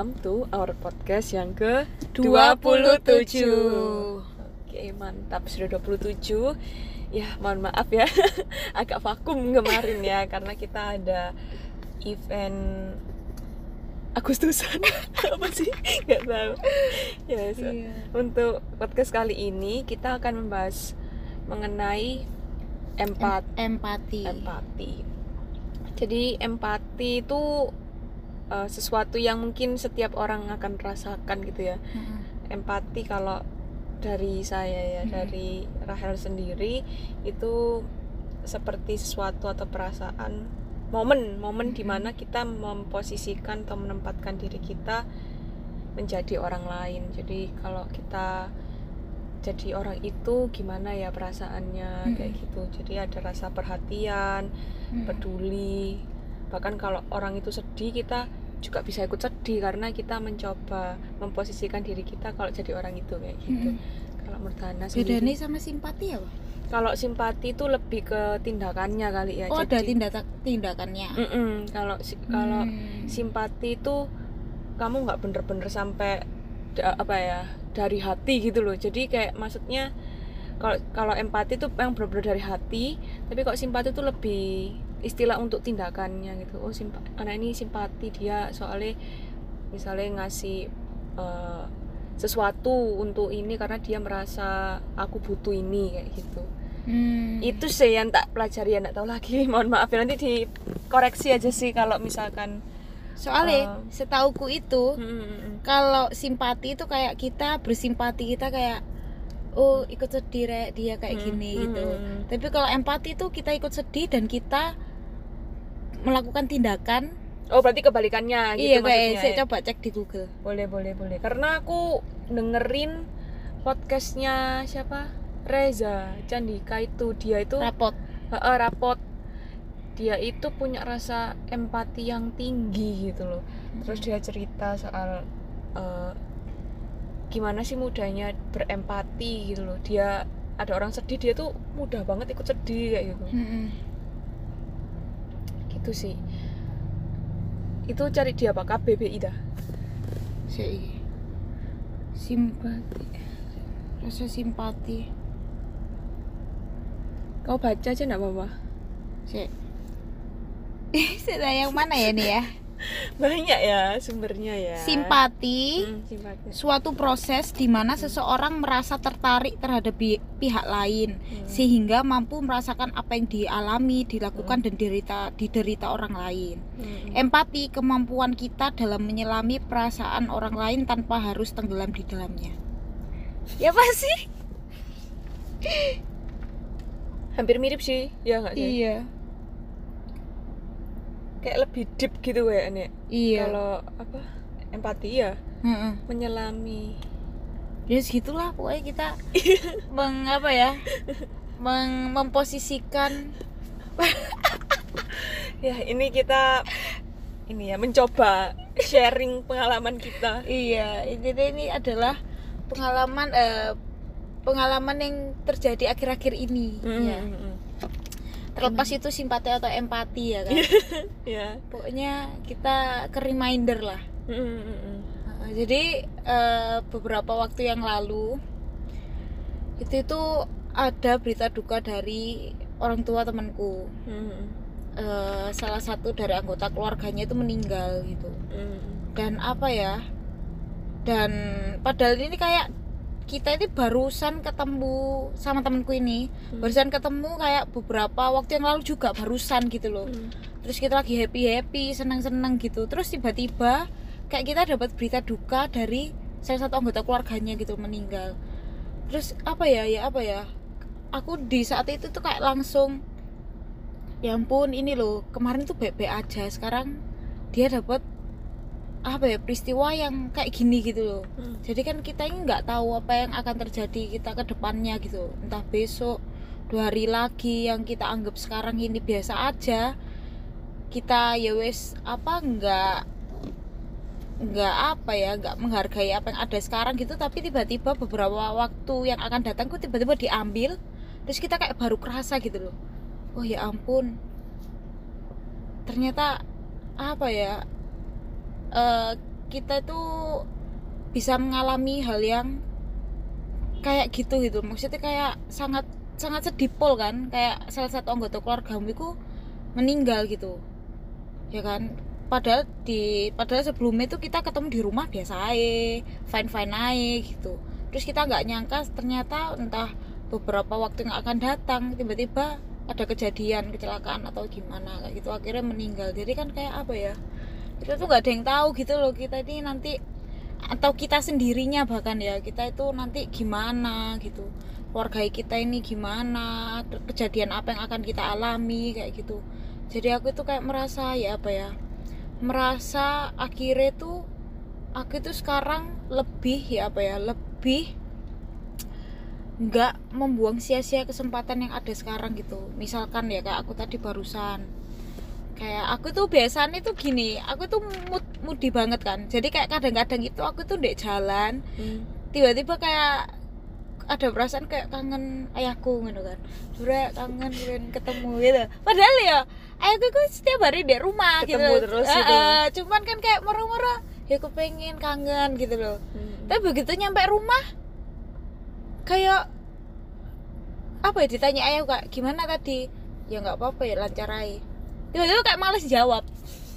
welcome to our podcast yang ke 27. Oke, mantap sudah 27. Ya, mohon maaf ya. Agak vakum kemarin ya karena kita ada event Agustusan apa sih? Gak tahu. Ya, so, Iya. untuk podcast kali ini kita akan membahas mengenai empat empati empati. Jadi empati itu uh, sesuatu yang mungkin setiap orang akan rasakan gitu ya. Mm-mm. Empati kalau dari saya ya, Mm-mm. dari Rahel sendiri itu seperti sesuatu atau perasaan momen momen di mana kita memposisikan atau menempatkan diri kita menjadi orang lain. Jadi kalau kita jadi orang itu gimana ya perasaannya Mm-mm. kayak gitu. Jadi ada rasa perhatian, Mm-mm. peduli bahkan kalau orang itu sedih kita juga bisa ikut sedih karena kita mencoba memposisikan diri kita kalau jadi orang itu kayak gitu Mm-mm. kalau menurut Hana bedanya sendiri sama simpati ya Pak? kalau simpati itu lebih ke tindakannya kali ya oh ada jadi tindak tindakannya kalau kalau Hmm. simpati itu kamu nggak bener-bener sampai da- apa ya dari hati gitu loh jadi kayak maksudnya kalau kalau empati itu yang benar-benar dari hati tapi kalau simpati itu lebih istilah untuk tindakannya gitu oh simpa anak ini simpati dia soalnya misalnya ngasih eh, sesuatu untuk ini karena dia merasa aku butuh ini kayak gitu Hmm. itu sih yang tak pelajari ya nggak tahu lagi mohon maaf ya nanti dikoreksi aja sih kalau misalkan soalnya Oh. setauku itu Hmm, hmm, hmm. kalau simpati itu kayak kita bersimpati kita kayak oh ikut sedih Rek, dia kayak Hmm, gini hmm, gitu hmm. tapi kalau empati itu kita ikut sedih dan kita melakukan tindakan. Oh berarti kebalikannya gitu iya maksudnya. saya ya? coba cek di Google. Boleh boleh boleh. Karena aku dengerin podcastnya siapa? Reza Candika itu. Dia itu rapot. Heeh, rapot. Dia itu punya rasa empati yang tinggi gitu loh. Terus dia cerita soal eh, gimana sih mudahnya berempati gitu loh. Dia ada orang sedih dia tuh mudah banget ikut sedih kayak gitu. Mm-mm. Gitu sih. Itu cari dia apa KBBI dah Si- simpati. Rasa simpati. Kau baca aja nggak apa-apa. Si Sudah yang mana ya nih ya banyak ya sumbernya ya simpati Hmm, simpati suatu proses di mana seseorang merasa tertarik terhadap bi- pihak lain Hmm. sehingga mampu merasakan apa yang dialami, dilakukan dan diderita diderita orang lain. Hmm. Empati kemampuan kita dalam menyelami perasaan orang lain tanpa harus tenggelam di dalamnya. Ya pasti. hampir mirip sih ya nggak sih Iya. Kayak lebih deep gitu kayaknya Iya. kalau apa empati ya Heeh. menyelami Ya segitulah pokoknya kita meng apa ya? Meng, memposisikan ya ini kita ini ya mencoba sharing pengalaman kita Iya, intinya ini adalah pengalaman eh, pengalaman yang terjadi akhir-akhir ini. Ya. Terlepas itu simpati atau empati ya kan. ya Pokoknya kita ke reminder lah. Mm-mm. Nah, jadi eh, beberapa waktu yang lalu itu itu ada berita duka dari orang tua temanku. Eh, salah satu dari anggota keluarganya itu meninggal gitu. Mm. dan apa ya dan padahal ini kayak kita ini barusan ketemu sama temenku ini. Hmm. barusan ketemu kayak beberapa waktu yang lalu juga barusan gitu loh. Mm. terus kita lagi happy happy senang senang gitu. Terus tiba-tiba kayak kita dapat berita duka dari salah satu anggota keluarganya gitu meninggal. Terus apa ya ya apa ya? Aku di saat itu tuh kayak langsung ya ampun ini loh kemarin tuh baik-baik aja sekarang dia dapat apa ya peristiwa yang kayak gini gitu loh. Mm. jadi kan kita ini nggak tahu apa yang akan terjadi kita ke depannya gitu. Entah besok dua hari lagi yang kita anggap sekarang ini biasa aja kita ya wes apa nggak nggak apa ya nggak menghargai apa yang ada sekarang gitu. Tapi tiba-tiba beberapa waktu yang akan datang kok tiba-tiba diambil terus kita kayak baru kerasa gitu loh. Oh ya ampun. Ternyata apa ya eh, kita itu bisa mengalami hal yang kayak gitu gitu. Maksudnya kayak sangat sangat sedih pol kan. Kayak salah satu anggota keluargamu itu meninggal gitu. Ya kan? Padahal di padahal sebelumnya itu kita ketemu di rumah biasa aja fine fine aja gitu. Terus kita nggak nyangka ternyata entah beberapa waktu yang akan datang tiba-tiba ada kejadian kecelakaan atau gimana kayak gitu. Akhirnya meninggal. Jadi kan kayak apa ya kita tuh nggak ada yang tahu gitu loh kita ini nanti atau kita sendirinya bahkan ya kita itu nanti gimana gitu. Keluarga kita ini gimana kejadian apa yang akan kita alami kayak gitu. Jadi aku itu kayak merasa ya apa ya merasa akhirnya tuh aku itu sekarang lebih ya apa ya lebih nggak membuang sia-sia kesempatan yang ada sekarang gitu. Misalkan ya kayak aku tadi barusan kayak aku tuh biasanya tuh gini aku tuh mood moody banget kan. Jadi kayak kadang-kadang itu aku tuh ndek jalan Hmm. tiba-tiba kayak ada perasaan kayak kangen ayahku gitu kan. Sebenernya kangen pengen ketemu gitu. Padahal ya ayahku itu setiap hari di rumah Ketemu gitu terus gitu. eh, cuman kan kayak moro-moro ya aku pengen kangen gitu loh. Hmm. tapi begitu nyampe rumah kayak apa ya ditanya ayah kak gimana tadi? Ya nggak apa-apa ya lancar aja tiba-tiba kayak males jawab.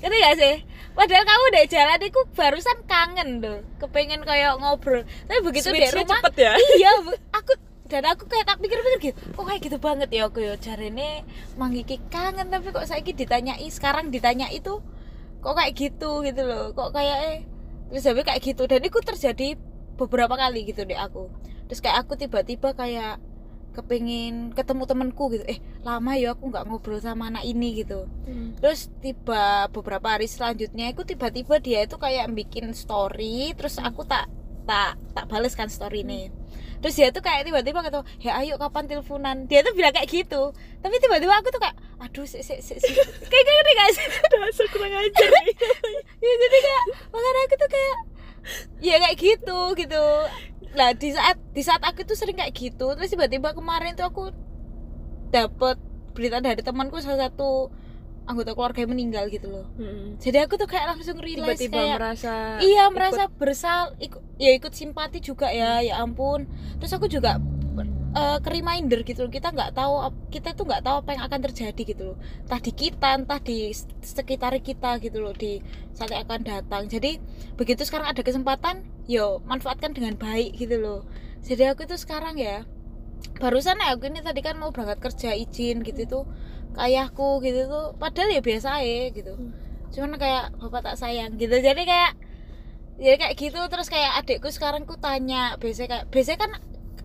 Ngerti gak sih? Padahal kamu udah jalan itu barusan kangen tuh kepengen kayak ngobrol. Tapi begitu di rumah cepet ya? iya aku dan aku kayak tak pikir-pikir gitu kok kayak gitu banget ya aku ya? Jarene mangiki kangen tapi kok saya ditanyai sekarang ditanya itu kok kayak gitu? Gitu loh. Kok kayak eh terus habis kayak gitu. Dan itu terjadi beberapa kali gitu deh aku. Terus kayak aku tiba-tiba kayak kepengin ketemu temanku gitu. Eh lama ya aku nggak ngobrol sama anak ini gitu. Hmm. terus tiba beberapa hari selanjutnya aku tiba-tiba dia itu kayak bikin story terus aku tak tak tak bales kan story ini. Terus dia tuh kayak tiba-tiba kata ya ayo kapan teleponan? Dia tuh bilang kayak gitu. Tapi tiba-tiba aku tuh kayak aduh sik sik sik kayak gini gak sih? Dasar kurang ajar nih ya, jadi kayak makanya aku tuh kayak ya kayak gitu gitu lah di saat di saat aku tuh sering kayak gitu terus tiba-tiba kemarin tuh aku dapet berita dari temanku salah satu anggota keluarga yang meninggal gitu loh. Hmm. jadi aku tuh kayak langsung realize tiba-tiba kayak merasa iya ikut- merasa bersal ikut ya ikut simpati juga ya ya ampun. Terus aku juga eh ke reminder gitu loh. Kita nggak tahu kita tuh nggak tahu apa yang akan terjadi gitu loh. Entah di kita entah di sekitar kita gitu loh di saat yang akan datang. Jadi begitu sekarang ada kesempatan yo manfaatkan dengan baik gitu loh. Jadi aku tuh sekarang ya barusan ya aku ini tadi kan mau berangkat kerja izin gitu tuh ke ayahku gitu tuh. Padahal ya biasa aja gitu. Hmm. cuman kayak bapak tak sayang gitu. Jadi kayak jadi kayak gitu. Terus kayak adikku sekarang ku tanya biasanya kayak biasanya kan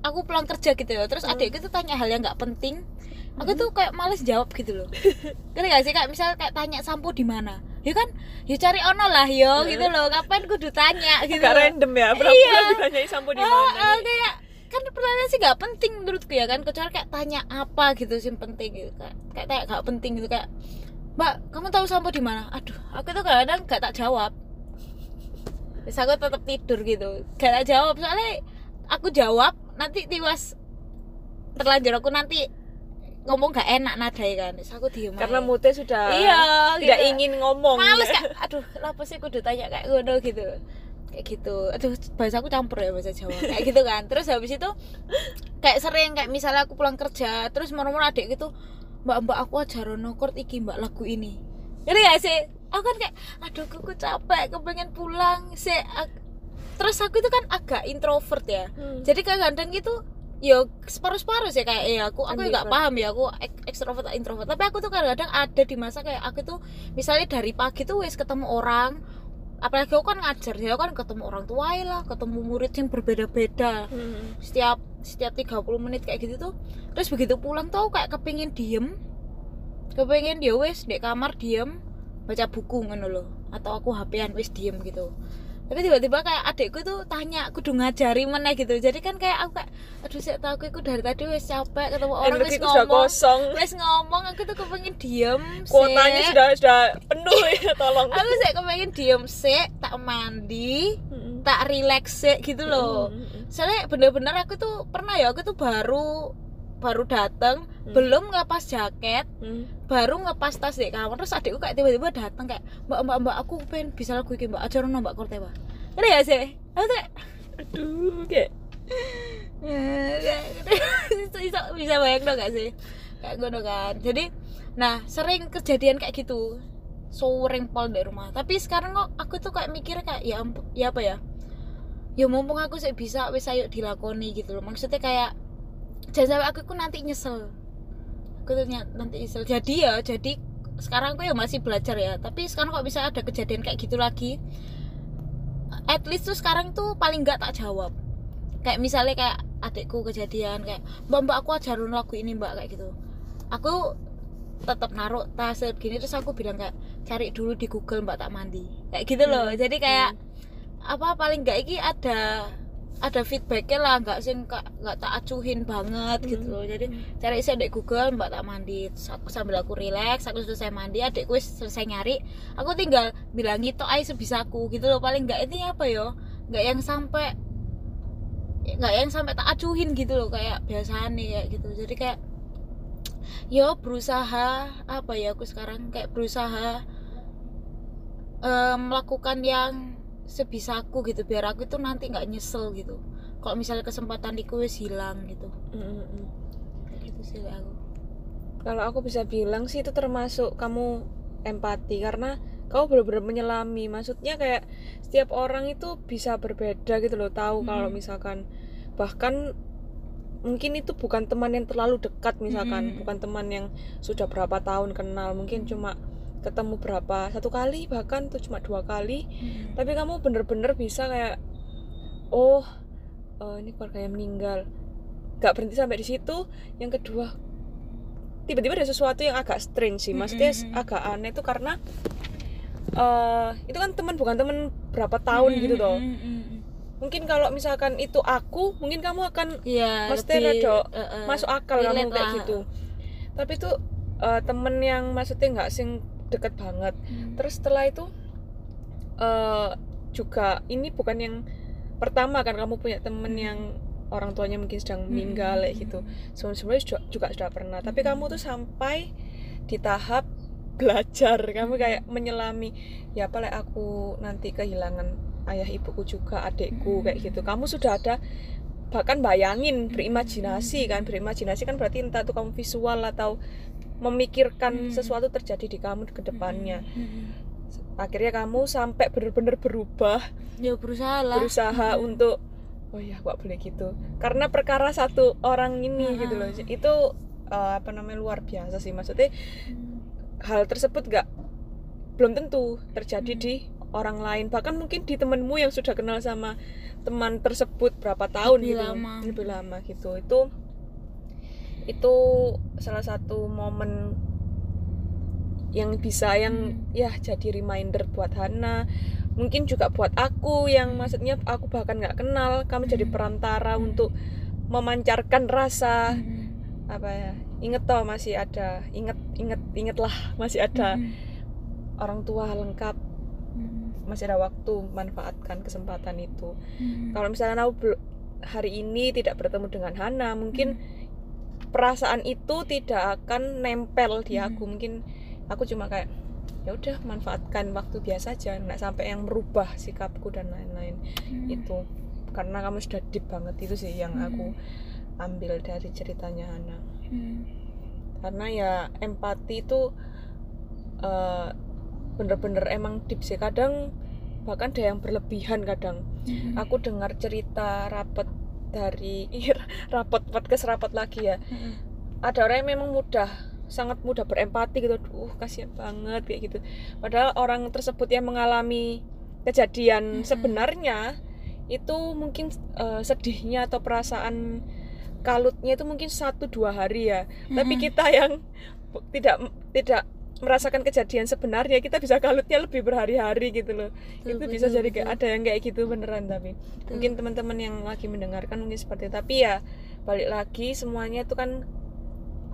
aku pulang kerja gitu ya terus Hmm. adikku tuh tanya hal yang nggak penting. Aku tuh kayak males jawab gitu loh. Ngerti gak sih? Kayak misal kayak tanya sampo di mana? Ya kan? Ya cari ono lah yo gitu loh. Kapan kudu tanya gitu Agak loh. random ya? Berapa Iya. bulan ditanyai sampo di Ah, mana ah, nih? kayak kan pertanyaan sih nggak penting menurutku ya kan? Kecuali kayak tanya apa gitu sih penting gitu. Kayak kayak kayak nggak penting gitu kayak mbak kamu tahu sampo di mana? Aduh aku tuh kadang nggak tak jawab. Terus aku tetap tidur gitu. Gak tak jawab. Soalnya aku jawab nanti tiwas terlanjur aku nanti ngomong gak enak nadai kan. Terus aku diem karena aja. moodnya sudah iya tidak gitu. ingin ngomong. Males kak aduh kenapa sih kudu tanya kayak ngono gitu. Kayak gitu. Aduh bahasa aku campur ya bahasa Jawa. Kayak gitu kan. Terus habis itu kayak sering kayak misalnya aku pulang kerja terus moro-moro adik gitu mbak mbak aku ajarono chord iki mbak lagu ini. Jadi gak sih? Aku kan kayak aduh aku capek kepengen pulang sih terus aku itu kan agak introvert ya Hmm. jadi kadang-kadang gitu yo separuh-separuh sih kayak ya aku aku nggak Ambivert. paham ya aku ek- ekstrovert atau introvert tapi aku tuh kadang-kadang ada di masa kayak aku tuh misalnya dari pagi tuh wes ketemu orang apalagi aku kan ngajar ya aku kan ketemu orang tua lah ketemu murid yang berbeda-beda Hmm. setiap setiap 30 menit kayak gitu tuh terus begitu pulang tuh kayak kepingin diem kepingin dia wes di kamar diem baca buku ngono loh atau aku HP-an wes diem gitu tapi tiba-tiba kayak adikku tuh tanya kudu ngajari mana gitu. Jadi kan kayak aku kayak aduh saya tahu aku dari tadi wes capek ketemu orang wes ngomong. kosong. Wes ngomong aku tuh kepengen diem kuotanya sudah sudah penuh ya tolong. Aku sih kepengen diem sih tak mandi Hmm. tak relax sih gitu loh. Soalnya bener-bener aku tuh pernah ya aku tuh baru baru datang belum ngelepas jaket Hmm. baru ngelepas tas di kamar terus adikku kayak tiba-tiba datang kayak mbak mbak mbak aku pengen bisa lagu ini mbak ajaran mbak korte mbak. Ini ya sih aku tuh kayak aduh kayak bisa, bisa, bisa bayang dong gak sih kayak gitu kan. Jadi nah sering kejadian kayak gitu. Sering pol di rumah. Tapi sekarang kok aku tuh kayak mikir kayak ya ya apa ya? Ya mumpung aku sih bisa wis ayo dilakoni gitu loh. Maksudnya kayak jangan sampai aku ku nanti nyesel. Aku tuh nanti nyesel. Jadi ya jadi sekarang aku ya masih belajar ya. Tapi sekarang kok bisa ada kejadian kayak gitu lagi? At least tuh sekarang tuh paling nggak tak jawab. Kayak misalnya kayak adikku kejadian kayak mbak mbak aku ajarin lagu ini mbak kayak gitu. Aku tetap naruh tas gini terus aku bilang kayak cari dulu di Google mbak tak mandi. Kayak gitu loh. Hmm. jadi kayak apa paling nggak iki ada ada feedbacknya lah nggak sih nggak nggak tak acuhin banget gitu Hmm. loh jadi cari saya di Google mbak tak mandi aku sambil aku relax aku selesai mandi adikku selesai nyari aku tinggal bilang gitu ay sebisaku gitu loh. Paling nggak ini apa yo nggak yang sampai nggak yang sampai tak acuhin gitu loh kayak biasa nih kayak gitu. Jadi kayak yo berusaha apa ya aku sekarang kayak berusaha eh, melakukan yang sebisaku gitu biar aku itu nanti nggak nyesel gitu. Kalau misalnya kesempatan itu wis hilang gitu. Mm, mm, mm. kayak gitu sih aku kalau aku bisa bilang sih itu termasuk kamu empati karena kamu benar-benar menyelami. Maksudnya kayak setiap orang itu bisa berbeda gitu loh tahu kalau Hmm. misalkan. Bahkan mungkin itu bukan teman yang terlalu dekat misalkan. Hmm. bukan teman yang sudah berapa tahun kenal. Mungkin cuma ketemu berapa? Satu kali bahkan tuh cuma dua kali. Tapi kamu bener-bener bisa kayak oh eh, ini keluarga yang meninggal. Gak berhenti sampai di situ. Yang kedua tiba-tiba ada sesuatu yang agak strange sih. Maksudnya Mm-mm. agak aneh itu karena eh itu kan teman bukan teman berapa tahun gitu Mm, toh mm, mm, mm. mungkin kalau misalkan itu aku mungkin kamu akan Maksudnya lebih, rada eh, eh, masuk akal kamu kayak lah. gitu. Tapi itu eh, temen yang maksudnya nggak sing deket banget Hmm. terus setelah itu eh juga ini bukan yang pertama kan kamu punya temen Hmm. yang orang tuanya mungkin sedang Hmm. meninggal kayak gitu Sebelum- sebelumnya juga, juga sudah pernah tapi Hmm. kamu tuh sampai di tahap belajar kamu kayak menyelami ya apa like aku nanti kehilangan ayah ibuku juga adekku Hmm. kayak gitu kamu sudah ada bahkan bayangin berimajinasi kan berimajinasi kan berarti entah itu kamu visual atau memikirkan Hmm. sesuatu terjadi di kamu ke depannya Mm, mm, mm. akhirnya kamu sampai benar-benar berubah ya berusaha lah berusaha Mm. untuk oh ya gak boleh gitu karena perkara satu orang ini Ah. gitu loh itu eh, apa namanya luar biasa sih maksudnya Mm. hal tersebut gak belum tentu terjadi Hmm. di orang lain bahkan mungkin di temenmu yang sudah kenal sama teman tersebut berapa tahun Lebih gitu lama. lebih lama gitu itu itu salah satu momen yang bisa yang Hmm. ya jadi reminder buat Hana mungkin juga buat aku yang maksudnya aku bahkan nggak kenal kamu jadi Hmm. perantara Hmm. untuk memancarkan rasa Mm, apa ya inget toh masih ada inget inget inget lah masih ada mm, orang tua lengkap mm, masih ada waktu manfaatkan kesempatan itu mm. kalau misalnya aku hari ini tidak bertemu dengan Hana mungkin perasaan itu tidak akan nempel di Hmm. aku mungkin aku cuma kayak ya udah manfaatkan waktu biasa aja nggak sampai yang merubah sikapku dan lain-lain Mm. itu karena kamu sudah deep banget itu sih yang Hmm. aku ambil dari ceritanya Hana Mm. karena ya empati itu eh, bener-bener emang deep sih kadang bahkan ada yang berlebihan kadang Mm. aku dengar cerita rapet dari rapot podcast rapot lagi ya Mm. ada orang yang memang mudah sangat mudah berempati gitu uh kasihan banget kayak gitu padahal orang tersebut yang mengalami kejadian Mm-mm. sebenarnya itu mungkin eh, sedihnya atau perasaan kalutnya itu mungkin satu dua hari ya tapi Mm-mm. kita yang tidak tidak merasakan kejadian sebenarnya kita bisa kalutnya lebih berhari-hari gitu loh Betul, itu bisa betul, jadi kayak betul. ada yang kayak gitu beneran tapi Betul. mungkin teman-teman yang lagi mendengarkan mungkin seperti itu. tapi ya balik lagi semuanya itu kan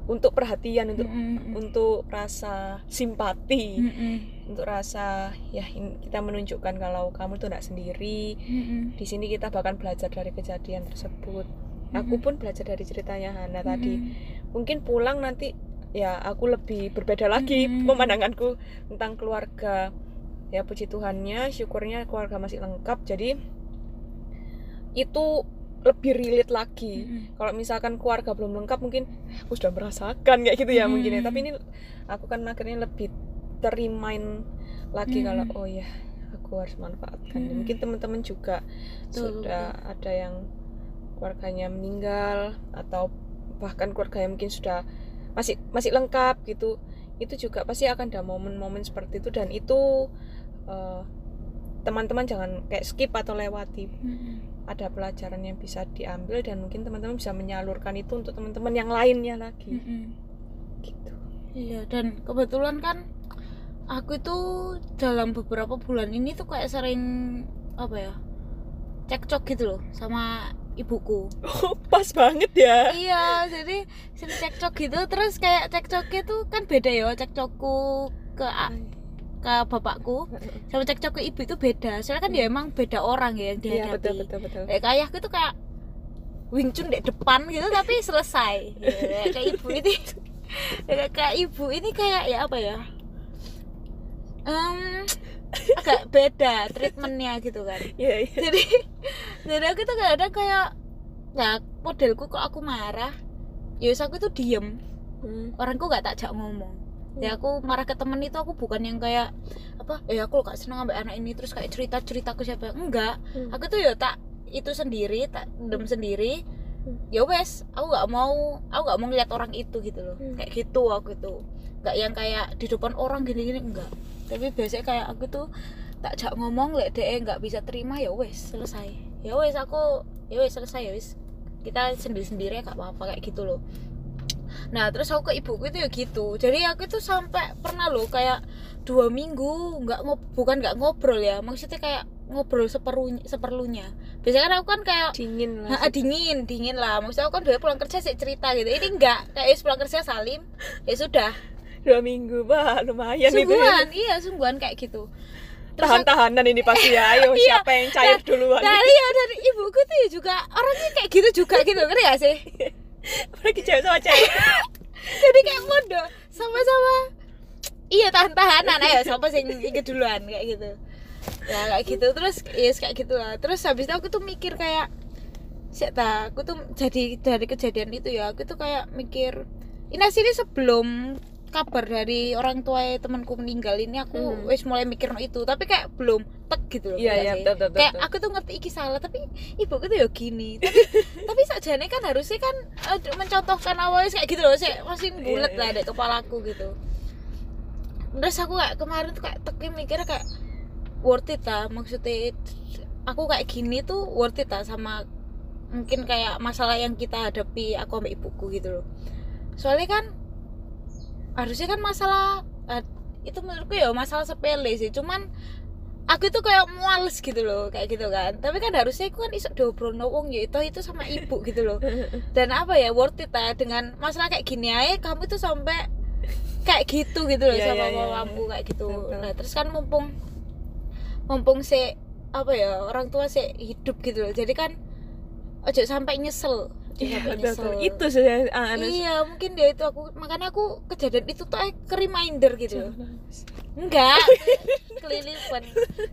untuk perhatian untuk Mm, mm, untuk rasa simpati mm, mm, untuk rasa ya kita menunjukkan kalau kamu tuh tidak sendiri mm, mm. di sini kita bahkan belajar dari kejadian tersebut aku Mm-mm. pun belajar dari ceritanya Hana tadi Mm, mungkin pulang nanti ya aku lebih berbeda lagi Mm-mm. pemandanganku tentang keluarga ya puji Tuhannya syukurnya keluarga masih lengkap jadi itu lebih relate lagi Mm-mm. kalau misalkan keluarga belum lengkap mungkin aku sudah merasakan kayak gitu ya mungkin ya Hmm. tapi ini aku kan akhirnya lebih terimain lagi Hmm. kalau oh ya aku harus manfaatkan Hmm. mungkin teman-teman juga Betul, sudah ada yang keluarganya meninggal atau bahkan keluarga yang mungkin sudah masih masih lengkap gitu itu juga pasti akan ada momen-momen seperti itu dan itu eh, teman-teman jangan kayak skip atau lewati Mm-mm. ada pelajaran yang bisa diambil dan mungkin teman-teman bisa menyalurkan itu untuk teman-teman yang lainnya lagi Mm-mm. gitu Iya dan kebetulan kan aku itu dalam beberapa bulan ini tuh kayak sering apa ya cekcok gitu loh sama ibuku. oh, pas banget ya iya jadi sering cekcok gitu terus kayak cekcoknya tuh kan beda ya cekcokku ke a- ke bapakku sama cekcok ke ibu itu beda soalnya kan dia emang beda orang ya yang iya dihadapi. betul betul betul Kayak ayahku tuh kayak Wing Chun di depan gitu tapi selesai. Ya, kayak ibu ini kayak ibu ini kayak ya apa ya? Em, agak beda treatmentnya gitu kan. iya iya. Jadi jadi aku tuh kadang kayak ya modelku kok aku marah? Ya aku tuh diem. Hmm. orangku nggak tak jak ngomong. Ya aku marah ke temen itu aku bukan yang kayak apa? Eh aku gak seneng sampai anak ini. Terus kayak cerita cerita ke siapa? Enggak. Hmm. aku tuh ya tak itu sendiri tak dem sendiri. Hmm. ya wes aku nggak mau aku nggak mau ngeliat orang itu gitu loh. Hmm. kayak gitu aku itu. Nggak yang kayak di depan orang gini gini enggak tapi biasanya kayak aku tuh tak jak ngomong lek deh nggak bisa terima ya wes selesai. Ya wes aku ya wes selesai ya wes. Kita sendiri sendiri ya gak apa apa kayak gitu loh. Nah terus aku ke ibuku itu ya gitu. Jadi aku tuh sampai pernah loh kayak dua minggu nggak ngob bukan nggak ngobrol ya maksudnya kayak ngobrol seperlunya seperlunya. Biasanya kan aku kan kayak dingin lah. Dingin dingin lah. Maksudnya aku kan biasa pulang kerja sih cerita gitu. Ini enggak kayak pulang kerja salim ya sudah dua minggu bah lumayan itu ya. sungguhan iya sungguhan kayak gitu. Tahan-tahanan ini pasti ya ayo Iya. siapa yang cair duluan? dari ya dari ibuku tuh ya juga orangnya kayak gitu juga gitu ngerti gak sih? Apalagi cewek sama cewek. Jadi kayak mode sama-sama. Iya tahan-tahanan ayo siapa sih yang duluan kayak gitu. Ya kayak gitu terus yes kayak gitulah terus habis itu aku tuh mikir kayak sih ta aku tuh jadi dari kejadian itu ya aku tuh kayak mikir ini sini sebelum kabar dari orang tua temanku meninggal ini aku Hmm. wis mulai mikir no itu tapi kayak belum tek gitu loh iya iya gak sih? betul betul kayak betul. aku tuh ngerti iki salah tapi ibu tuh ya gini tapi tapi sakjane kan harusnya kan eh, mencontohkan awalnya kayak gitu loh sih masih bulat Iya, lah iya. di kepalaku gitu terus aku kayak kemarin tuh kayak teki mikirnya kayak worth it lah maksudnya aku kayak gini tuh worth it lah sama mungkin kayak masalah yang kita hadapi aku sama ibuku gitu loh soalnya kan harusnya kan masalah eh, itu menurutku ya masalah sepele sih. Cuman aku itu kayak muales gitu loh kayak gitu kan. Tapi kan harusnya aku kan iso dobro wong ya itu itu sama ibu gitu loh. Dan apa ya worth it lah dengan masalah kayak gini aja kamu tuh sampai kayak gitu gitu loh Iya, sama iya, mamamu iya. kayak gitu. Betul. nah terus kan mumpung mumpung si apa ya orang tua si hidup gitu loh. Jadi kan ojo sampai nyesel Iya, itu saja ah, iya mungkin dia itu aku makanya aku kejadian itu tuh eh, ke reminder gitu. Enggak kelilipan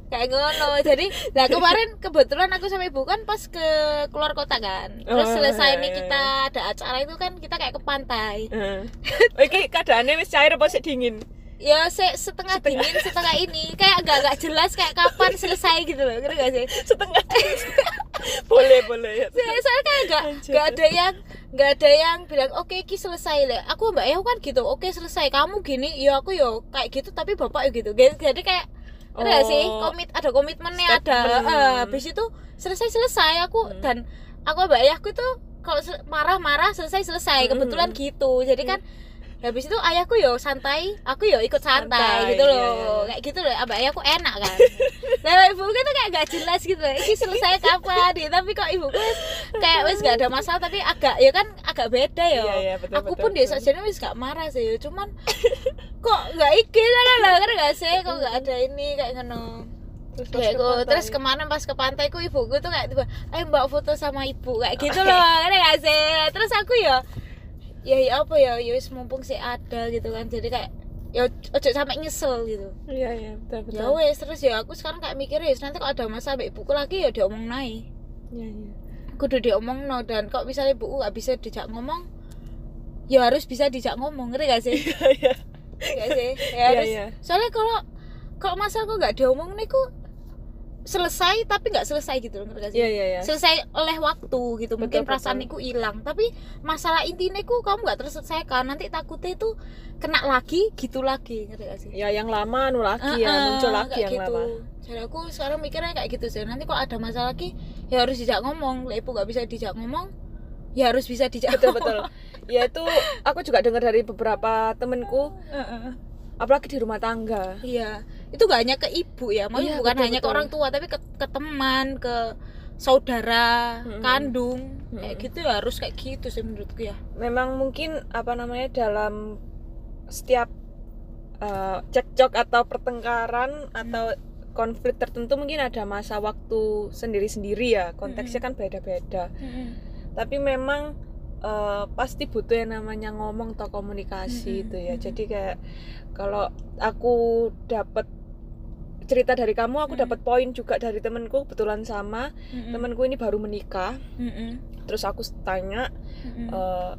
kayak ngono. Jadi nah kemarin kebetulan aku sama ibu kan pas ke keluar kota kan. Terus Oh, selesai iya, nih iya, kita ada acara itu kan kita kayak ke pantai. Oke, keadaannya wis cair apa sih dingin? ya se setengah dingin setengah ini. Kayak agak agak jelas kayak kapan selesai gitu loh ngerti gak sih? Setengah. boleh, boleh ya. saya soalnya kayak gak, Anjir. gak ada yang gak ada yang bilang oke ki selesai le aku mbak Eho kan gitu oke selesai kamu gini ya aku yo kayak gitu tapi bapak yo gitu jadi kayak ngerti gak sih Oh. komit ada komitmennya ada eh, habis itu selesai selesai aku Hmm. dan aku mbak ayahku tuh kalau marah-marah selesai selesai Hmm. kebetulan gitu jadi kan habis itu ayahku yo santai aku yo ikut santai, Santai, gitu iya, loh iya. kayak gitu loh abah ayahku enak kan. Nah ibuku tuh kayak gak jelas gitu loh ini selesai kapan dia tapi kok ibuku wis kayak wis gak ada masalah tapi agak ya kan agak beda ya Iya, iya, betul, aku betul, pun betul. saja wis gak marah sih ya. cuman kok gak iki kan lah kan gak sih? Kok gak ada ini kayak ngono. Terus kayak ke terus kemarin pas ke pantai ku ibuku tuh kayak tiba ayo mbak foto sama ibu kayak gitu loh kan gak sih? Terus aku ya ya ya apa ya ya wis mumpung sih ada gitu kan jadi kayak ya ojo sampai nyesel gitu. Iya iya betul betul. ya wes terus ya aku sekarang kayak mikir ya nanti kalau ada masalah sama ibuku lagi ya diomong naik iya iya. Kudu diomong no dan kok misalnya ibuku gak bisa dijak ngomong ya harus bisa dijak ngomong ngerti gak sih? Iya Nggak sih? Ya Iya, harus. iya. soalnya kalau kalau masalah kok nggak diomong nih kok selesai tapi nggak selesai gitu loh ngerti gak sih? Iya iya iya. Selesai oleh waktu gitu mungkin Betul, perasaan betul. itu hilang. Tapi masalah intinya ku kamu nggak terselesaikan. Nanti takutnya itu kena lagi gitu lagi ngerti gak sih? Ya yang lama anu lagi ya Heeh, muncul lagi yang gitu. lama. Jadi aku sekarang mikirnya kayak gitu sih. Nanti kalau ada masalah lagi ya harus dijak ngomong. Lah ibu nggak bisa dijak ngomong ya harus bisa dijak betul betul. Ya itu aku juga dengar dari beberapa temenku. Heeh. Apalagi di rumah tangga Iya, itu gak hanya ke ibu ya, maksudnya Iya, bukan betul, hanya ke orang tua, tapi ke, ke teman, ke saudara, Mm-mm. kandung, kayak Mm-mm. gitu ya harus kayak gitu sih menurutku ya. memang mungkin apa namanya dalam setiap eh, cekcok atau pertengkaran atau konflik tertentu mungkin ada masa waktu sendiri-sendiri ya konteksnya kan beda-beda tapi memang eh, pasti butuh yang namanya ngomong atau komunikasi Mm-mm, itu ya. Jadi kayak kalau aku dapat cerita dari kamu aku Mm. dapat poin juga dari temenku kebetulan sama. Mm-mm. temenku ini baru menikah. Terus aku tanya Mm-mm. eh,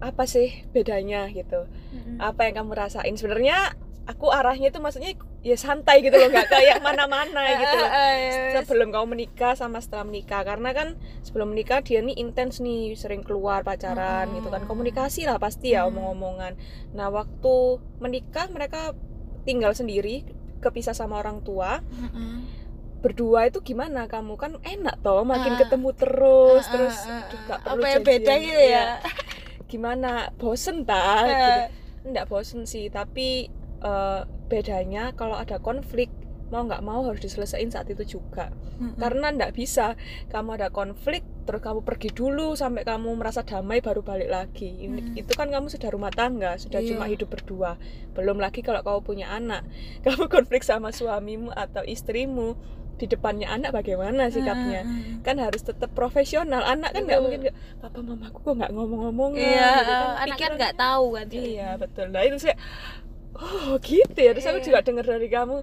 apa sih bedanya gitu? Apa yang kamu rasain? Sebenarnya aku arahnya itu maksudnya ya santai gitu loh nggak kayak mana-mana gitu loh. Ah, ah, ya, sebelum kamu menikah sama setelah menikah karena kan sebelum menikah dia nih intens nih sering keluar pacaran Hmm. gitu kan komunikasi lah pasti ya Hmm. omong-omongan nah waktu menikah mereka tinggal sendiri kepisah sama orang tua Mm-mm. berdua itu gimana kamu kan enak toh makin Ah. ketemu terus Ah, terus ah, ah, aduh, ah. nggak perlu apa yang beda gitu Iya. ya? gimana bosen tak Ah. gitu nggak bosen sih tapi eh, bedanya kalau ada konflik mau nggak mau harus diselesaikan saat itu juga Mm-mm. karena nggak bisa kamu ada konflik terus kamu pergi dulu sampai kamu merasa damai baru balik lagi ini Hmm. itu kan kamu sudah rumah tangga sudah Iya. cuma hidup berdua belum lagi kalau kamu punya anak kamu konflik sama suamimu atau istrimu di depannya anak bagaimana sikapnya Mm-mm. kan harus tetap profesional anak kan nggak mungkin papa mamaku kok nggak ngomong-ngomong ya?" Iya, gitu kan. anak kan nggak tahu kan. Iya betul. Nah itu sih, oh gitu ya. Terus aku Iya. juga dengar dari kamu,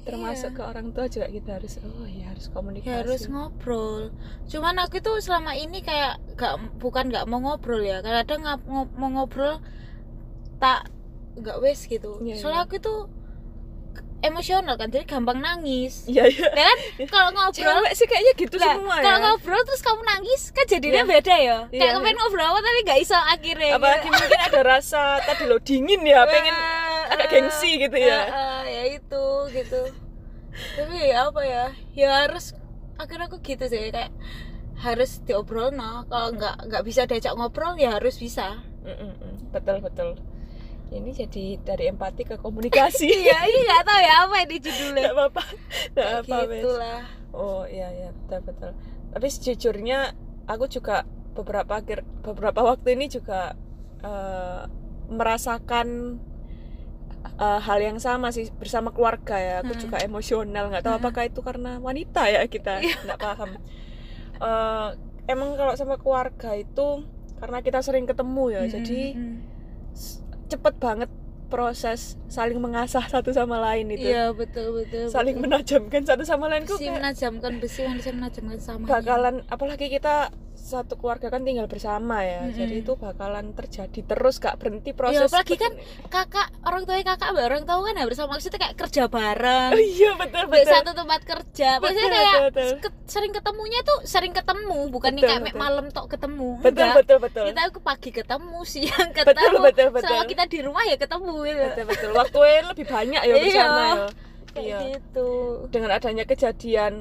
termasuk Iya. ke orang tua juga kita harus, oh ya harus komunikasi. ya harus ngobrol cuman aku tuh selama ini kayak gak bukan nggak mau ngobrol ya kadang ngo- mau ngobrol tak nggak wes gitu Iya, soalnya iya. aku tuh emosional kan jadi gampang nangis Iya iya. ya kan kalau ngobrol Cewek sih kayaknya gitu lah, semua kalau ya. ngobrol terus kamu nangis kan jadinya Iya. beda ya Iya, kayak kepengen ngobrol apa tapi nggak iso akhirnya Apalagi mungkin ada rasa tadi lo dingin ya, pengen Agak ah, gengsi gitu ya. ah, ah, ya itu gitu tapi ya apa ya ya harus akhirnya aku gitu sih kayak harus diobrol no kalau nggak nggak bisa diajak ngobrol ya harus bisa Mm, mm, mm. Betul betul. Ini jadi dari empati ke komunikasi. iya ini nggak tahu ya apa ini judulnya Nggak apa-apa. Nggak apa gitulah Oh iya iya betul betul. Tapi sejujurnya aku juga beberapa akhir beberapa waktu ini juga eh, merasakan eh, hal yang sama sih bersama keluarga ya. Aku Hmm. juga emosional nggak tahu Hmm. apakah itu karena wanita ya kita nggak paham. Eh, emang kalau sama keluarga itu karena kita sering ketemu ya, Mm, jadi mm, mm. s- cepet banget proses saling mengasah satu sama lain itu. iya betul betul Saling betul. menajamkan satu sama lain kok si kayak menajamkan besi manusia menajamkan sama bakalan apalagi kita satu keluarga kan tinggal bersama ya Mm-mm. jadi itu bakalan terjadi terus gak berhenti ya proses apalagi kan kakak orang tua kakak orang tua kan ya bersama maksudnya kayak kerja bareng oh, iya betul betul satu tempat kerja maksudnya Betul, kayak betul, betul. sering ketemunya tuh sering ketemu bukan nih Betul, kayak betul. malam tok ketemu betul Enggak. betul betul kita ke pagi ketemu siang betul ketemu betul betul selama kita di rumah ya ketemu gitu betul betul waktunya lebih banyak ya Iya. bersama ya kayak Iya. gitu dengan adanya kejadian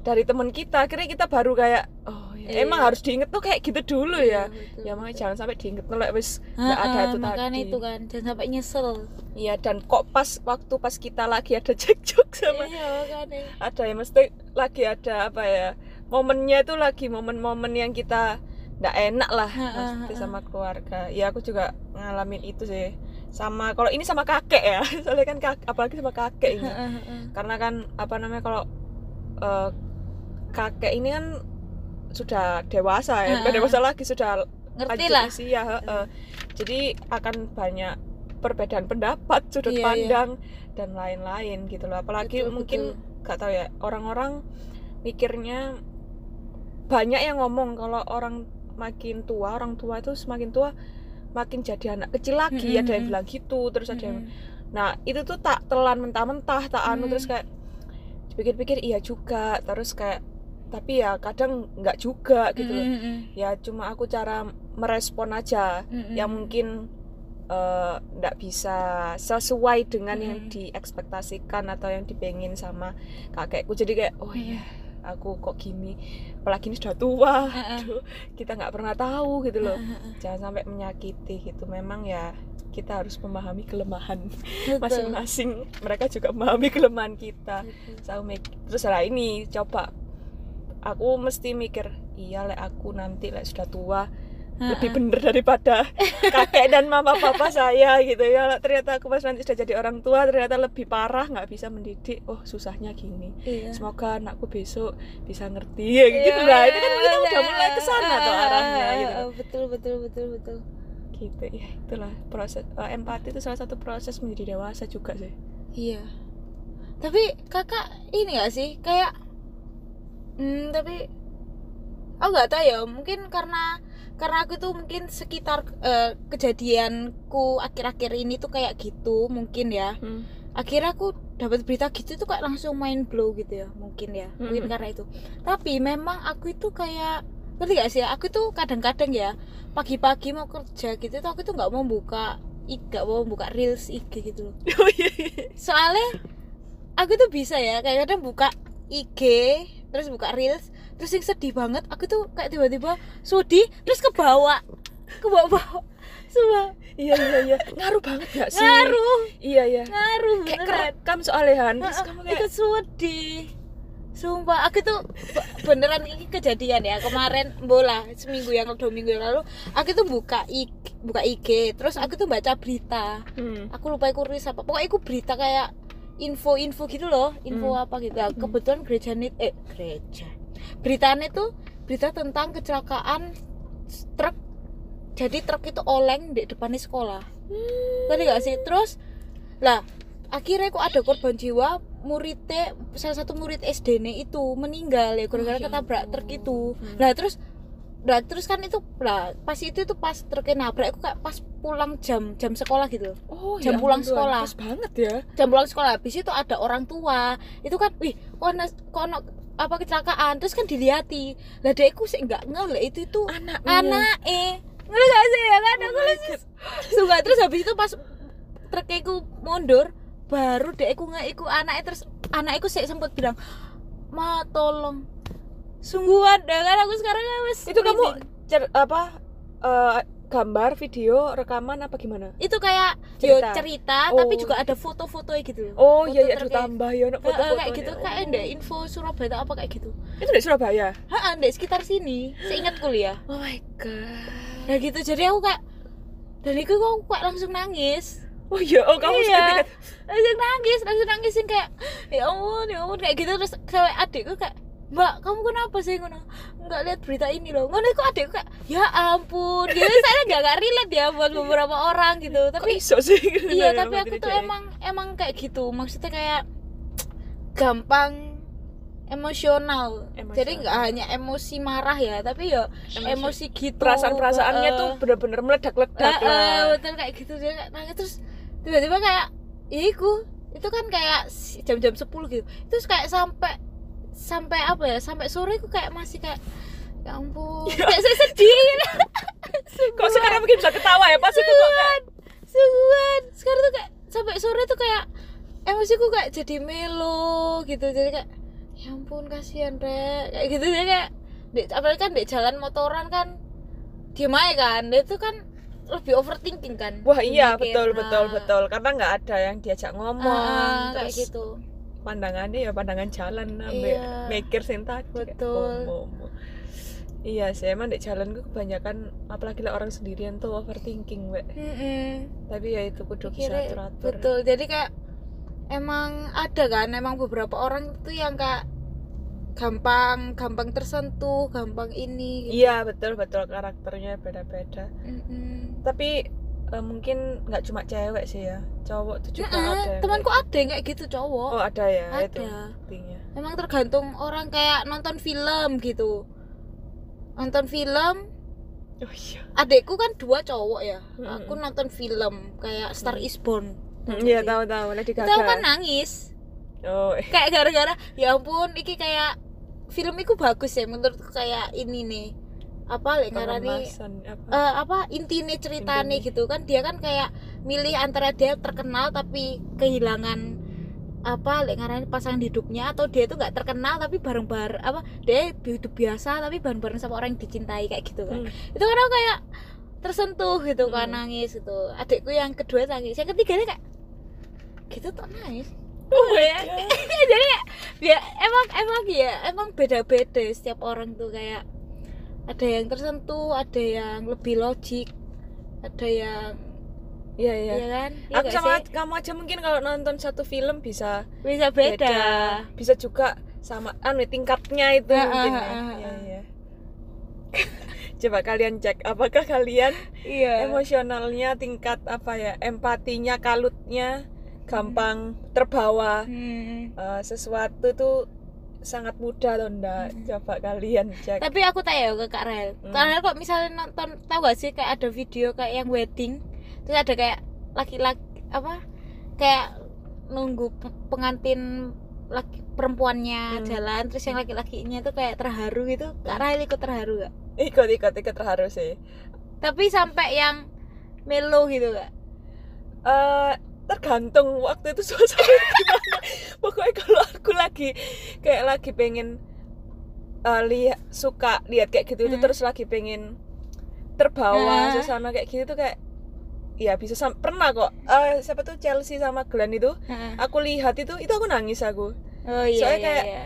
dari teman kita akhirnya kita baru kayak oh ya, Iya. emang harus diinget tuh kayak gitu dulu ya. betul, ya makanya betul. jangan sampai diinget nolak wis nggak ada itu tadi. itu kan jangan sampai nyesel. Iya dan kok pas waktu pas kita lagi ada cekcok sama iya makanya. ada ya mesti lagi ada apa ya momennya itu lagi momen-momen yang kita nggak enak lah ha. sama keluarga. Ya aku juga ngalamin itu sih. Sama kalau ini sama kakek ya soalnya kan kak, apalagi sama kakek ini. Karena kan apa namanya kalau eh, kakek ini kan sudah dewasa ya bukan dewasa lagi sudah ngerti lah usia heeh. jadi akan banyak perbedaan pendapat sudut Iya, iya. pandang dan lain-lain gitu loh apalagi Betul, mungkin betul. gak tahu ya orang-orang mikirnya banyak yang ngomong kalau orang makin tua orang tua itu semakin tua makin jadi anak kecil lagi Mm-mm, ada yang bilang gitu terus ada yang nah itu tuh tak telan mentah-mentah tak anu Hmm. terus kayak dipikir-pikir iya juga terus kayak tapi ya kadang nggak juga gitu loh. Mm-mm, ya cuma aku cara merespon aja mm-mm. yang mungkin eh, nggak bisa sesuai dengan yang Mm-mm. diekspektasikan atau yang dipengin sama kakekku. Jadi kayak oh iya aku kok gini apalagi ini sudah tua. Heeh. aduh, kita nggak pernah tahu gitu loh. Heeh, jangan sampai menyakiti gitu. Memang ya kita harus memahami kelemahan masing-masing. Mereka juga memahami kelemahan kita. Saya mik- terus lah ini coba aku mesti mikir iya lek aku nanti lek sudah tua lebih bener daripada kakek dan mama papa saya gitu ya. Ternyata aku pas nanti sudah jadi orang tua ternyata lebih parah nggak bisa mendidik. Oh susahnya gini. Iya. semoga anakku besok bisa ngerti ya gitu Iya, lah. Itu kan iya, kita udah iya. mulai ke sana tuh Ah, arahnya ah, gitu betul betul betul betul. Gitu ya. Itulah proses eh, empati itu salah satu proses menjadi dewasa juga sih. Iya. Tapi kakak ini gak sih? Kayak hmm, tapi oh nggak tahu ya mungkin karena karena aku tuh mungkin sekitar eh, kejadianku akhir-akhir ini tuh kayak gitu mungkin ya. Akhirnya aku dapat berita gitu tuh kayak langsung main blow gitu ya mungkin ya mungkin Mm-mm. karena itu. Tapi memang aku itu kayak ngerti gak sih aku tuh kadang-kadang ya pagi-pagi mau kerja gitu tuh aku tuh nggak mau buka IG nggak mau buka reels IG gitu loh. Oh iya iya. soalnya aku tuh bisa ya kayak kadang buka IG terus buka reels terus yang sedih banget aku tuh kayak tiba-tiba sedih terus ke bawah ke bawah semua iya iya iya. Ngaruh banget gak sih? Ngaruh. Iya iya. Ngaruh kayak beneran. kerekam soalnya Han. Terus kamu kayak ikut sedih sumpah aku tuh be- beneran ini kejadian ya. Kemarin bola seminggu yang dua minggu yang lalu aku tuh buka IG, buka IG terus aku tuh baca berita. Hmm. aku lupa aku rilis apa. Pokoknya aku berita kayak info-info gitu loh info Hmm. apa gitu. Nah, kebetulan gereja nih eh gereja. Beritanya tuh berita tentang kecelakaan truk. Jadi truk itu oleng di depannya sekolah. Ngerti gak sih? Terus lah akhirnya kok ada korban jiwa muridnya salah satu murid SD nya itu meninggal ya gara-gara Oh, ya ketabrak truk itu. Hmm. lah terus lah terus kan itu lah pas itu tuh pas truknya nabrak aku kayak pas pulang jam jam sekolah gitu. Oh Jam ya pulang sekolah. pas banget ya. Jam pulang sekolah habis itu ada orang tua. Itu kan wih kok kok ana apa kecelakaan? Terus kan dilihati lah dia aku sih nggak ngeh lah itu itu anak anak eh ngerti gak sih? Ya kan? Oh aku langsung suka. Terus habis itu pas truknya aku mundur baru deh aku nggak iku anaknya terus anakku sih sempat bilang ma tolong sungguhan dah kan aku sekarang wes itu kamu cer- apa eh, gambar video rekaman apa gimana? Itu kayak yo Cerita. cerita Oh. tapi juga ada foto-foto gitu oh Foto iya iya truknya. ditambah ya nak Heeh, foto-foto kayak gitu kayak ndek info Surabaya atau apa kayak gitu. Itu dari Surabaya? Heeh, ndek sekitar sini. Seingat kuliah. Oh my god. Nah gitu jadi aku kayak dan itu aku kayak langsung nangis. Oh iya oh kamu Iya. langsung nangis langsung nangis yang kayak ya ampun ya ampun kayak gitu. Terus sampai adikku kayak mbak kamu kenapa sih ngono? Nggak lihat berita ini loh. Ngono kok adikku kayak ya ampun. Gitu. Saya nggak nggak relate ya buat beberapa orang gitu. Kok tapi iso sih? iya tapi aku tuh emang emang kayak gitu. Maksudnya kayak gampang emosional, jadi nggak hanya emosi marah ya tapi ya Emosi- emosi gitu. Perasaan-perasaannya Heeh. tuh bener-bener meledak-ledak Heeh, lah. betul kayak gitu. Dia kayak nangis terus tiba-tiba kayak iku. Itu kan kayak jam-jam 10 gitu. Terus kayak sampai sampai apa ya sampai sore aku kayak masih kayak ya ampun kayak saya sedih. kok sekarang mungkin bisa ketawa ya pas itu kok kayak sungguhan sekarang tuh kayak sampai sore tuh kayak emosiku kayak jadi melo gitu. Jadi kayak ya ampun kasihan rek. Kayak gitu jadi kayak di, apalagi kan di jalan motoran kan diem aja kan. Dia tuh kan lebih overthinking kan wah iya betul nah, betul betul. Karena nggak ada yang diajak ngomong kayak terus gitu pandangannya ya pandangan jalan ambek Iya. mikir sing tadi kayak, Betul. oh, oh, oh. iya sih emang di jalan gue kebanyakan apalagi lah orang sendirian tuh overthinking Mm-mm. tapi ya itu kudu bisa atur atur betul jadi kayak emang ada kan emang beberapa orang tuh yang kayak gampang gampang tersentuh gampang ini gitu. iya betul betul karakternya beda-beda Mm-mm. tapi eh, mungkin nggak cuma cewek sih ya. Cowok tuh juga Nah, ada temanku kayak- ada kayak gitu cowok. Oh ada ya itu ada. buktinya. Memang tergantung orang kayak nonton film gitu. Nonton film oh iya. adekku kan dua cowok ya. Mm-mm. aku nonton film kayak Star Mm. Is Born. Hmm, iya tahu tahu Lady itu aku kan nangis. Oh. Eh. kayak gara-gara ya ampun iki kayak film itu bagus ya menurutku kayak ini nih apa lek ngarani apa eh, apa intine ceritane gitu kan dia kan kayak milih antara dia terkenal tapi kehilangan apa lek ngarani pasangan hidupnya atau dia itu nggak terkenal tapi bareng-bareng apa dia hidup biasa tapi bareng-bareng sama orang yang dicintai kayak gitu kan Hmm. itu kan aku kayak tersentuh gitu kan Hmm. nangis gitu adikku yang kedua nangis yang ketiga kayak gitu tuh nangis oh ya. Jadi ya, ya emang emang ya emang beda-beda setiap orang tuh kayak ada yang tersentuh ada yang lebih logik ada yang iya iya ya kan Ya aku sama sih? kamu aja mungkin kalau nonton satu film bisa bisa beda, bisa juga sama anu tingkatnya itu Ah, mungkin ah, ya. ah, Iya, ah. iya. coba kalian cek apakah kalian iya emosionalnya tingkat apa ya empatinya kalutnya gampang terbawa Hmm. eh, sesuatu tuh sangat mudah loh ndak Hmm. coba kalian cek tapi aku tanya ke Kak Rel Hmm. Kak kok misalnya nonton tahu gak sih kayak ada video kayak yang wedding terus ada kayak laki-laki apa kayak nunggu pe- pengantin laki perempuannya Hmm. jalan terus yang laki-lakinya tuh kayak terharu gitu Kak Rel ikut terharu gak? ikut ikut ikut terharu sih tapi sampai yang melo gitu gak? eh tergantung waktu itu suasana gimana pokoknya kalau aku lagi kayak lagi pengen eh, lihat suka lihat kayak gitu itu Hmm. terus lagi pengen terbawa Ah. suasana kayak gitu tuh kayak ya bisa sam- pernah kok Eh, siapa tuh Chelsea sama Glenn itu Heeh. aku lihat itu itu aku nangis aku oh iya Soalnya iya kayak- iya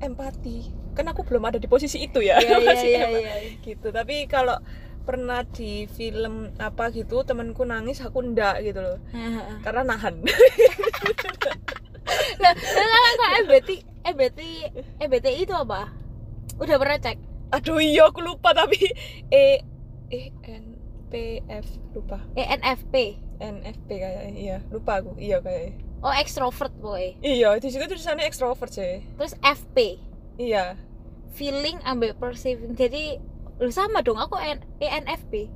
empati kan aku belum ada di posisi itu ya iya iya Masih iya, empat- iya. gitu tapi kalau pernah di film apa gitu temanku nangis aku ndak gitu loh karena nahan Lah, lah kok MBT MBT MBT itu apa? Udah pernah cek? aduh iya aku lupa tapi e e n p f lupa ENFP. n f p kayaknya iya lupa aku iya kayak Oh, extrovert boy. iya di situ tulisannya extrovert sih Terus FP, iya feeling ambek perceiving. Jadi lu sama dong aku ENFP.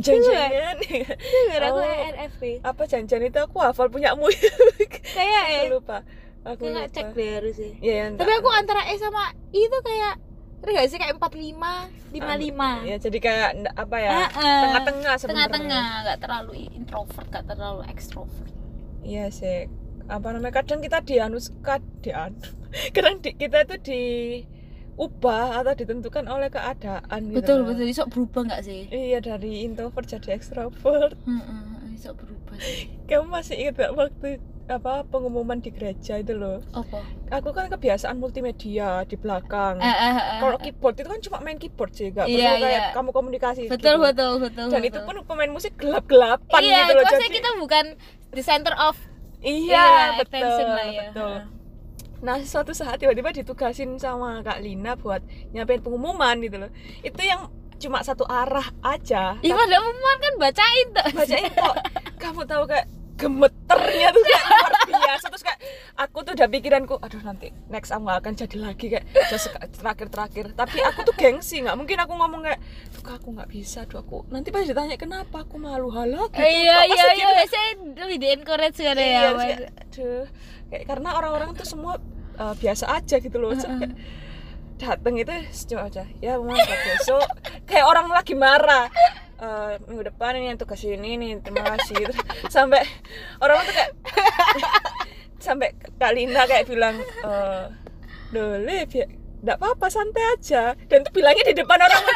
jangan-jangan Dengar aku Oh. ENFP. apa janjian itu aku hafal punyamu Kayak eh. lupa aku lupa cek deh harus sih. iya ya, Tapi aku antara E sama I itu kayak Ngerti gak sih kayak 45, 55. ya jadi kayak apa ya tengah-tengah sebenarnya Tengah-tengah, nggak terlalu introvert, nggak terlalu extrovert. iya sih apa namanya kadang kita dianus kad dianu kadang di, kita itu diubah atau ditentukan oleh keadaan gitu Betul, betul. Iso berubah nggak sih? iya dari introvert jadi extrovert Heeh, iso berubah sih. kamu masih ingat gak waktu apa pengumuman di gereja itu loh Apa? aku kan kebiasaan multimedia di belakang Eh, eh, eh, kalau eh. keyboard itu kan cuma main keyboard sih gak Iya, perlu kayak iya. kamu komunikasi betul gitu. betul betul dan betul. itu pun pemain musik gelap-gelapan iya, gitu loh maksudnya jadi kita bukan the center of iya betul attention lah ya. betul Nah, suatu saat tiba-tiba ditugasin sama Kak Lina buat nyampein pengumuman gitu loh. Itu yang cuma satu arah aja. Iya, pada umuman kan bacain tuh. Bacain kok. Kamu tahu kayak gemeternya tuh kayak luar biasa terus kayak aku tuh udah pikiranku aduh nanti next aku gak akan jadi lagi kayak just terakhir terakhir tapi aku tuh gengsi nggak mungkin aku ngomong kayak tuh aku nggak bisa tuh aku nanti pas ditanya kenapa aku malu halah gitu Iya Kok iya pasti iya, gitu? saya lebih di encourage kan Iya, ya. kayak, aduh kayak karena orang-orang tuh semua uh, biasa aja gitu loh. Terus kayak dateng itu cuma aja ya mau besok. Kayak orang lagi marah Eh, minggu depan ini tugas ini nih terima kasih. Terus sampai orang tuh kayak sampai Kak Lina kayak bilang eh boleh ya nggak apa-apa santai aja. Dan tuh bilangnya di depan orang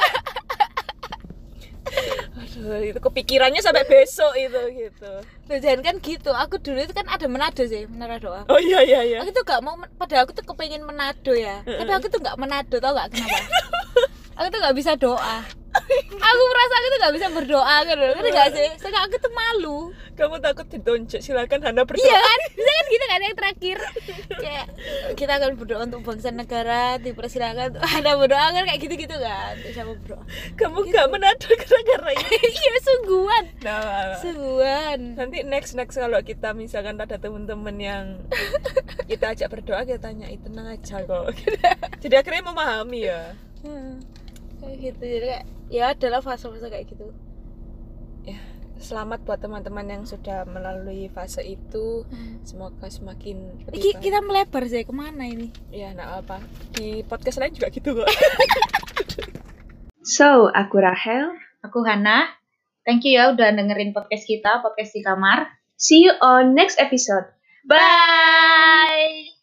itu kepikirannya sampai besok itu gitu Loh, jangan kan gitu. Aku dulu itu kan ada Manado sih, Menara Doa. oh iya iya iya Aku tuh gak mau, padahal aku tuh kepengen Manado ya. Tapi aku tuh gak Manado, tau gak kenapa? aku tuh gak bisa doa. Aku merasa aku tuh gak bisa berdoa kan ngerti gak sih? Soalnya aku tuh malu. Kamu takut ditonjok silakan Hana berdoa. Iya kan? Bisa kan gitu kan yang terakhir? Kayak kita akan berdoa untuk bangsa negara dipersilakan ada berdoa kan kayak gitu gitu kan? Terus aku berdoa. Kamu gak menada gara-gara iya sungguhan. Nah, sungguhan. Nanti next next kalau kita misalkan ada temen-temen yang kita ajak berdoa kita tanya "Ih, tenang aja kok. Jadi akhirnya memahami ya. Hmm, kayak gitu. Jadi kayak ya adalah fase-fase kayak gitu. Ya. Selamat buat teman-teman yang sudah melalui fase itu. Semoga semakin Iki, kita melebar sih ke mana ini? Ya nah apa? Di podcast lain juga gitu kok. So, aku Rahel. aku Hana. Thank you ya udah dengerin podcast kita podcast di kamar. See you on next episode. bye